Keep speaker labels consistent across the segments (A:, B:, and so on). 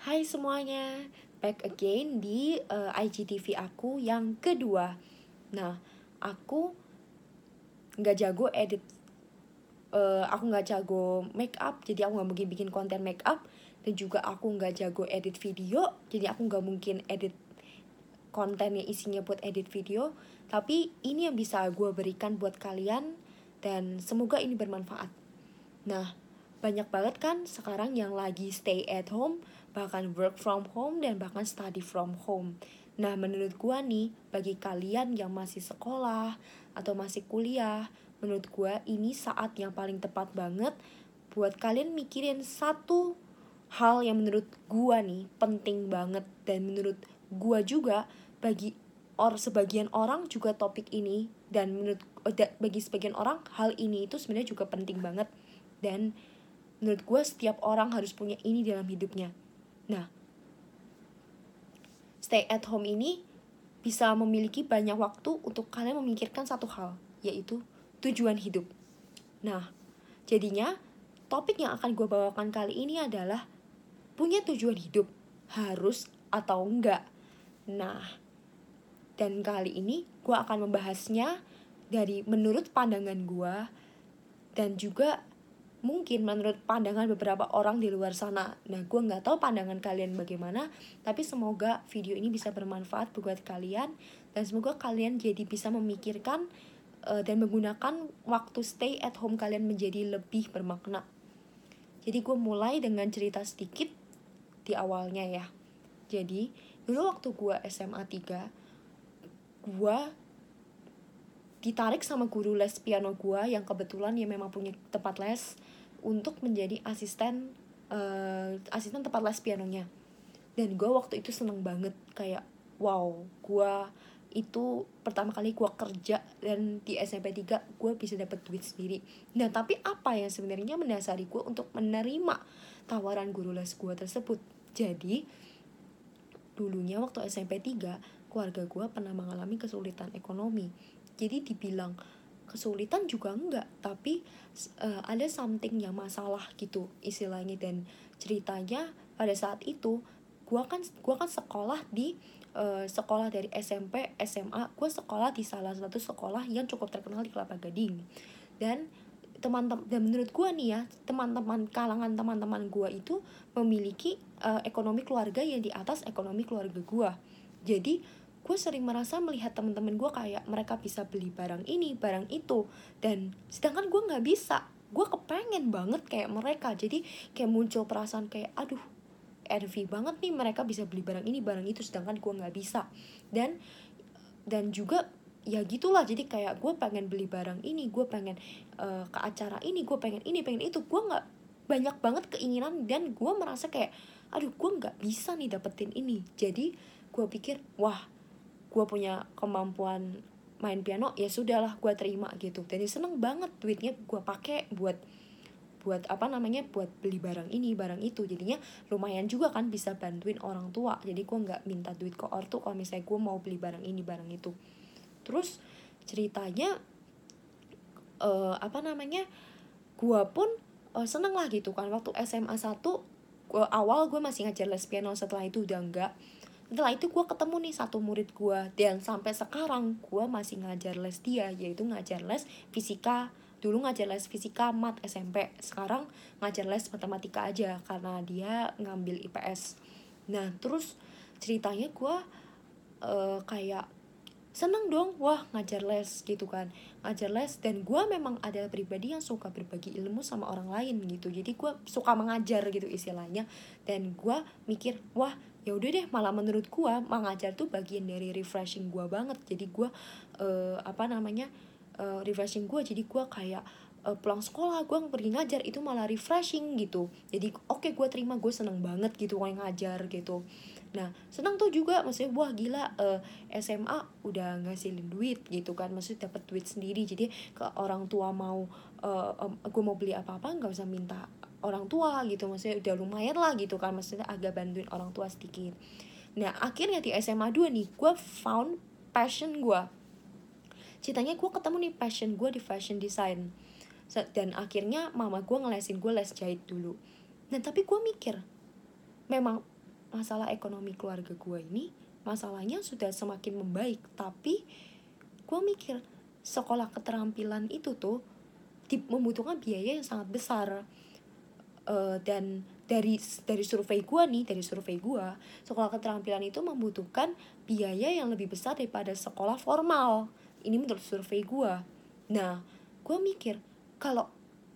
A: Hai semuanya, back again di uh, IGTV aku yang kedua. Nah, aku nggak jago edit, uh, aku nggak jago make up, jadi aku nggak mungkin bikin konten make up. Dan juga aku nggak jago edit video, jadi aku nggak mungkin edit konten yang isinya buat edit video. Tapi ini yang bisa gue berikan buat kalian dan semoga ini bermanfaat. Nah, banyak banget kan sekarang yang lagi stay at home, bahkan work from home dan bahkan study from home. Nah, menurut gua nih, bagi kalian yang masih sekolah atau masih kuliah, menurut gua ini saat yang paling tepat banget buat kalian mikirin satu hal yang menurut gua nih penting banget. Dan menurut gua juga bagi or sebagian orang juga topik ini dan menurut bagi sebagian orang hal ini itu sebenarnya juga penting banget. Dan menurut gue setiap orang harus punya ini dalam hidupnya nah stay at home ini bisa memiliki banyak waktu untuk kalian memikirkan satu hal yaitu tujuan hidup. Nah jadinya topik yang akan gue bawakan kali ini adalah punya tujuan hidup harus atau enggak. Nah dan kali ini gue akan membahasnya dari menurut pandangan gue dan juga mungkin menurut pandangan beberapa orang di luar sana. Nah, gue nggak tahu pandangan kalian bagaimana, tapi semoga video ini bisa bermanfaat buat kalian dan semoga kalian jadi bisa memikirkan uh, dan menggunakan waktu stay at home kalian menjadi lebih bermakna. Jadi gue mulai dengan cerita sedikit di awalnya ya. Jadi, dulu waktu gue SMA 3, gue ditarik sama guru les piano gue yang kebetulan ya memang punya tempat les untuk menjadi asisten uh, asisten tempat les pianonya. Dan gue waktu itu seneng banget kayak wow gue itu pertama kali gue kerja dan di SMP 3 gue bisa dapet duit sendiri. Nah tapi apa yang sebenarnya mendasari gue untuk menerima tawaran guru les gue tersebut? Jadi dulunya waktu SMP 3 keluarga gue pernah mengalami kesulitan ekonomi jadi dibilang kesulitan juga enggak tapi uh, ada something yang masalah gitu istilahnya. Dan ceritanya pada saat itu gua kan gua kan sekolah di uh, sekolah dari SMP SMA gua sekolah di salah satu sekolah yang cukup terkenal di Kelapa Gading. Dan teman-teman dan menurut gua nih ya teman-teman kalangan teman-teman gua itu memiliki uh, ekonomi keluarga yang di atas ekonomi keluarga gua. Jadi gue sering merasa melihat teman-teman gue kayak mereka bisa beli barang ini barang itu. Dan sedangkan gue nggak bisa. Gue kepengen banget kayak mereka. Jadi kayak muncul perasaan kayak aduh envy banget nih mereka bisa beli barang ini barang itu. Sedangkan gue nggak bisa. Dan dan juga ya gitulah. Jadi kayak gue pengen beli barang ini gue pengen uh, ke acara ini gue pengen ini pengen itu. Gue nggak banyak banget keinginan dan gue merasa kayak aduh gue nggak bisa nih dapetin ini. Jadi gue pikir wah gue punya kemampuan main piano ya sudahlah gue terima gitu. Dan seneng banget duitnya gue pakai buat buat apa namanya buat beli barang ini barang itu. Jadinya lumayan juga kan bisa bantuin orang tua. Jadi gue nggak minta duit ke ortu kalau misalnya gue mau beli barang ini barang itu. Terus ceritanya uh, apa namanya gue pun uh, seneng lah gitu kan. Waktu SMA 1 gua, awal gue masih ngajar les piano. Setelah itu udah enggak setelah itu gue ketemu nih satu murid gue dan sampai sekarang gue masih ngajar les dia yaitu ngajar les fisika. Dulu ngajar les fisika mat SMP sekarang ngajar les matematika aja karena dia ngambil IPS nah terus ceritanya gue uh, kayak seneng dong wah ngajar les gitu kan. Ngajar les dan gue memang ada pribadi yang suka berbagi ilmu sama orang lain gitu. Jadi gue suka mengajar gitu istilahnya. Dan gue mikir wah ya udah deh malah menurut gue mengajar tuh bagian dari refreshing gue banget. Jadi gue uh, apa namanya uh, refreshing gue jadi gue kayak uh, pulang sekolah gue pergi ngajar itu malah refreshing gitu. Jadi oke okay, gue terima gue seneng banget gitu kayak ngajar gitu nah seneng tuh juga maksudnya wah gila uh, SMA udah ngasilin duit gitu kan. Maksudnya dapat duit sendiri. Jadi ke orang tua mau uh, um, gue mau beli apa apa nggak usah minta orang tua gitu. Maksudnya udah lumayan lah gitu kan. Maksudnya agak bantuin orang tua sedikit. Nah akhirnya di SMA 2 nih gue found passion gue ceritanya gue ketemu nih passion gue di fashion design. Dan akhirnya mama gue ngelesin gue les jahit dulu. Nah tapi gue mikir memang masalah ekonomi keluarga gue ini masalahnya sudah semakin membaik. Tapi gue mikir sekolah keterampilan itu tuh membutuhkan biaya yang sangat besar. Uh, dan dari dari survei gue nih dari survei gue sekolah keterampilan itu membutuhkan biaya yang lebih besar daripada sekolah formal. Ini menurut survei gue nah gue mikir kalau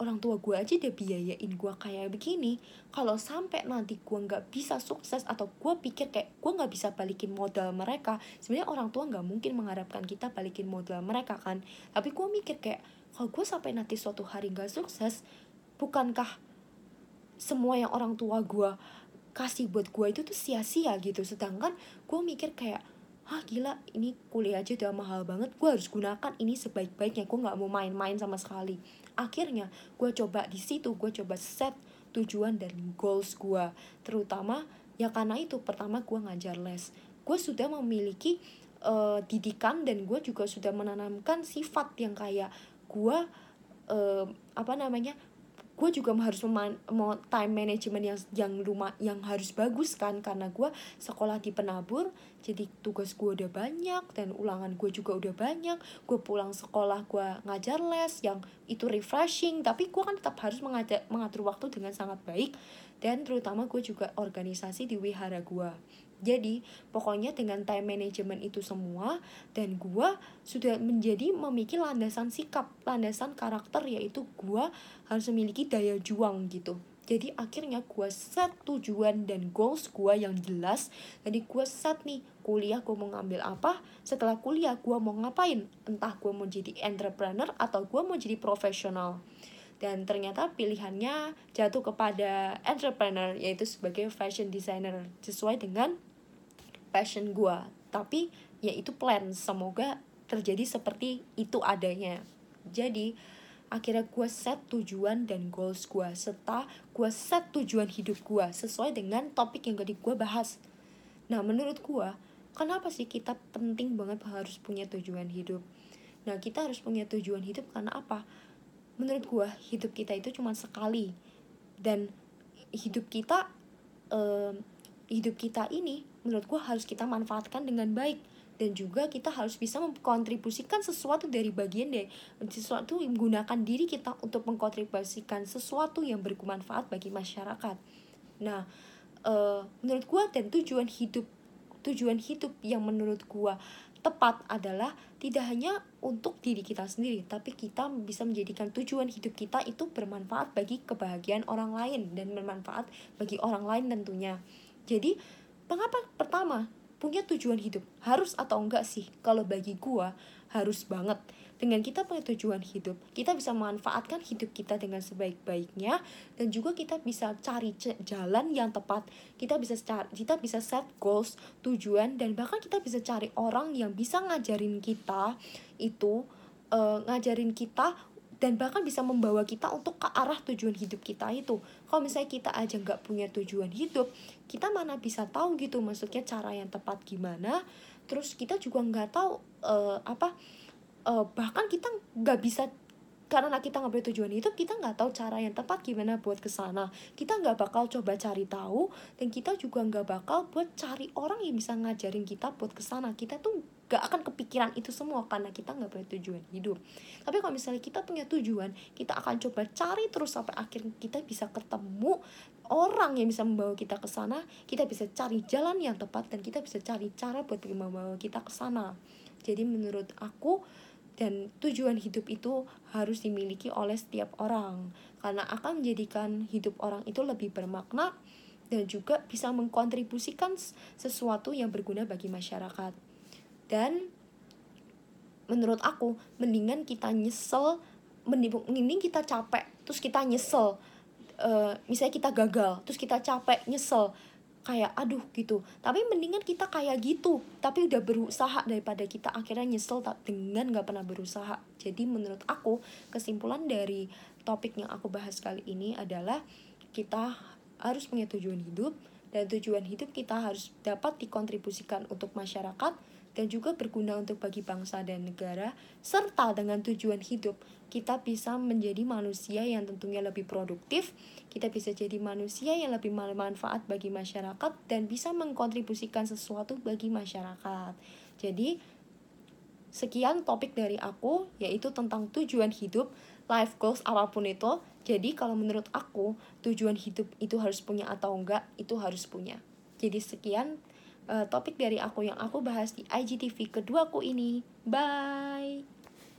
A: orang tua gue aja udah biayain gue kayak begini. Kalau sampai nanti gue nggak bisa sukses atau gue pikir kayak gue nggak bisa balikin modal mereka sebenarnya orang tua nggak mungkin mengharapkan kita balikin modal mereka kan. Tapi gue mikir kayak kalau gue sampai nanti suatu hari nggak sukses bukankah semua yang orang tua gue kasih buat gue itu tuh sia-sia gitu? Sedangkan gue mikir kayak ah gila ini kuliah aja udah mahal banget gue harus gunakan ini sebaik-baiknya gue nggak mau main-main sama sekali. Akhirnya gue coba di situ gue coba set tujuan dan goals gue terutama ya karena itu pertama gue ngajar les. Gue sudah memiliki uh, didikan dan gue juga sudah menanamkan sifat yang kayak gue uh, apa namanya gue juga harus mau time management yang yang rumah yang harus bagus kan karena gue sekolah di penabur jadi tugas gue udah banyak dan ulangan gue juga udah banyak. Gue pulang sekolah gue ngajar les yang itu refreshing tapi gue kan tetap harus mengajar, mengatur waktu dengan sangat baik. Dan terutama gue juga organisasi di wihara gue jadi pokoknya dengan time management itu semua dan gue sudah menjadi memiliki landasan sikap, landasan karakter yaitu gue harus memiliki daya juang gitu. Jadi akhirnya gue set tujuan dan goals gue yang jelas. Jadi gue set nih kuliah gue mau ngambil apa Setelah kuliah gue mau ngapain? Entah gue mau jadi entrepreneur atau gue mau jadi profesional. Dan ternyata pilihannya jatuh kepada entrepreneur yaitu sebagai fashion designer sesuai dengan passion gue tapi ya itu plan. Semoga terjadi seperti itu adanya. Jadi akhirnya gue set tujuan dan goals gue serta gue set tujuan hidup gue sesuai dengan topik yang tadi gue bahas. Nah menurut gue kenapa sih kita penting banget harus punya tujuan hidup? Nah kita harus punya tujuan hidup karena apa? Menurut gue hidup kita itu cuma sekali. Dan hidup kita uh, hidup kita ini menurut gue harus kita manfaatkan dengan baik. Dan juga kita harus bisa mengkontribusikan sesuatu dari bagian deh. Sesuatu menggunakan diri kita untuk mengkontribusikan sesuatu yang bermanfaat bagi masyarakat. Nah uh, menurut gue dan tujuan hidup tujuan hidup yang menurut gue tepat adalah tidak hanya untuk diri kita sendiri, tapi kita bisa menjadikan tujuan hidup kita itu bermanfaat bagi kebahagiaan orang lain dan bermanfaat bagi orang lain tentunya. Jadi Mengapa pertama punya tujuan hidup harus atau enggak sih? Kalau bagi gua harus banget. Dengan kita punya tujuan hidup, kita bisa memanfaatkan hidup kita dengan sebaik-baiknya dan juga kita bisa cari jalan yang tepat. Kita bisa kita bisa set goals, tujuan dan bahkan kita bisa cari orang yang bisa ngajarin kita itu uh, ngajarin kita dan bahkan bisa membawa kita untuk ke arah tujuan hidup kita itu. Kalau misalnya kita aja nggak punya tujuan hidup kita mana bisa tahu gitu maksudnya cara yang tepat gimana. Terus kita juga nggak tahu uh, apa uh, bahkan kita nggak bisa karena kita nggak punya tujuan hidup kita nggak tahu cara yang tepat gimana buat ke sana kita nggak bakal coba cari tahu dan kita juga nggak bakal buat cari orang yang bisa ngajarin kita buat ke sana kita tuh gak akan kepikiran itu semua karena kita nggak punya tujuan hidup. Tapi kalau misalnya kita punya tujuan kita akan coba cari terus sampai akhir kita bisa ketemu orang yang bisa membawa kita ke sana. Kita bisa cari jalan yang tepat dan kita bisa cari cara buat membawa kita ke sana. Jadi menurut aku dan tujuan hidup itu harus dimiliki oleh setiap orang. Karena akan menjadikan hidup orang itu lebih bermakna dan juga bisa mengkontribusikan sesuatu yang berguna bagi masyarakat dan menurut aku mendingan kita nyesel mending kita capek terus kita nyesel uh, misalnya kita gagal terus kita capek nyesel. Kayak aduh gitu. Tapi mendingan kita kayak gitu tapi udah berusaha daripada kita akhirnya nyesel tak dengan nggak pernah berusaha. Jadi menurut aku kesimpulan dari topik yang aku bahas kali ini adalah kita harus punya tujuan hidup dan tujuan hidup kita harus dapat dikontribusikan untuk masyarakat dan juga berguna untuk bagi bangsa dan negara, serta dengan tujuan hidup, kita bisa menjadi manusia yang tentunya lebih produktif, kita bisa jadi manusia yang lebih bermanfaat bagi masyarakat, dan bisa mengkontribusikan sesuatu bagi masyarakat. Jadi, sekian topik dari aku, yaitu tentang tujuan hidup, life goals, apa pun itu. Jadi, kalau menurut aku, tujuan hidup itu harus punya atau enggak, itu harus punya. Jadi, sekian uh, topik dari aku yang aku bahas di IGTV keduaku ini. Bye.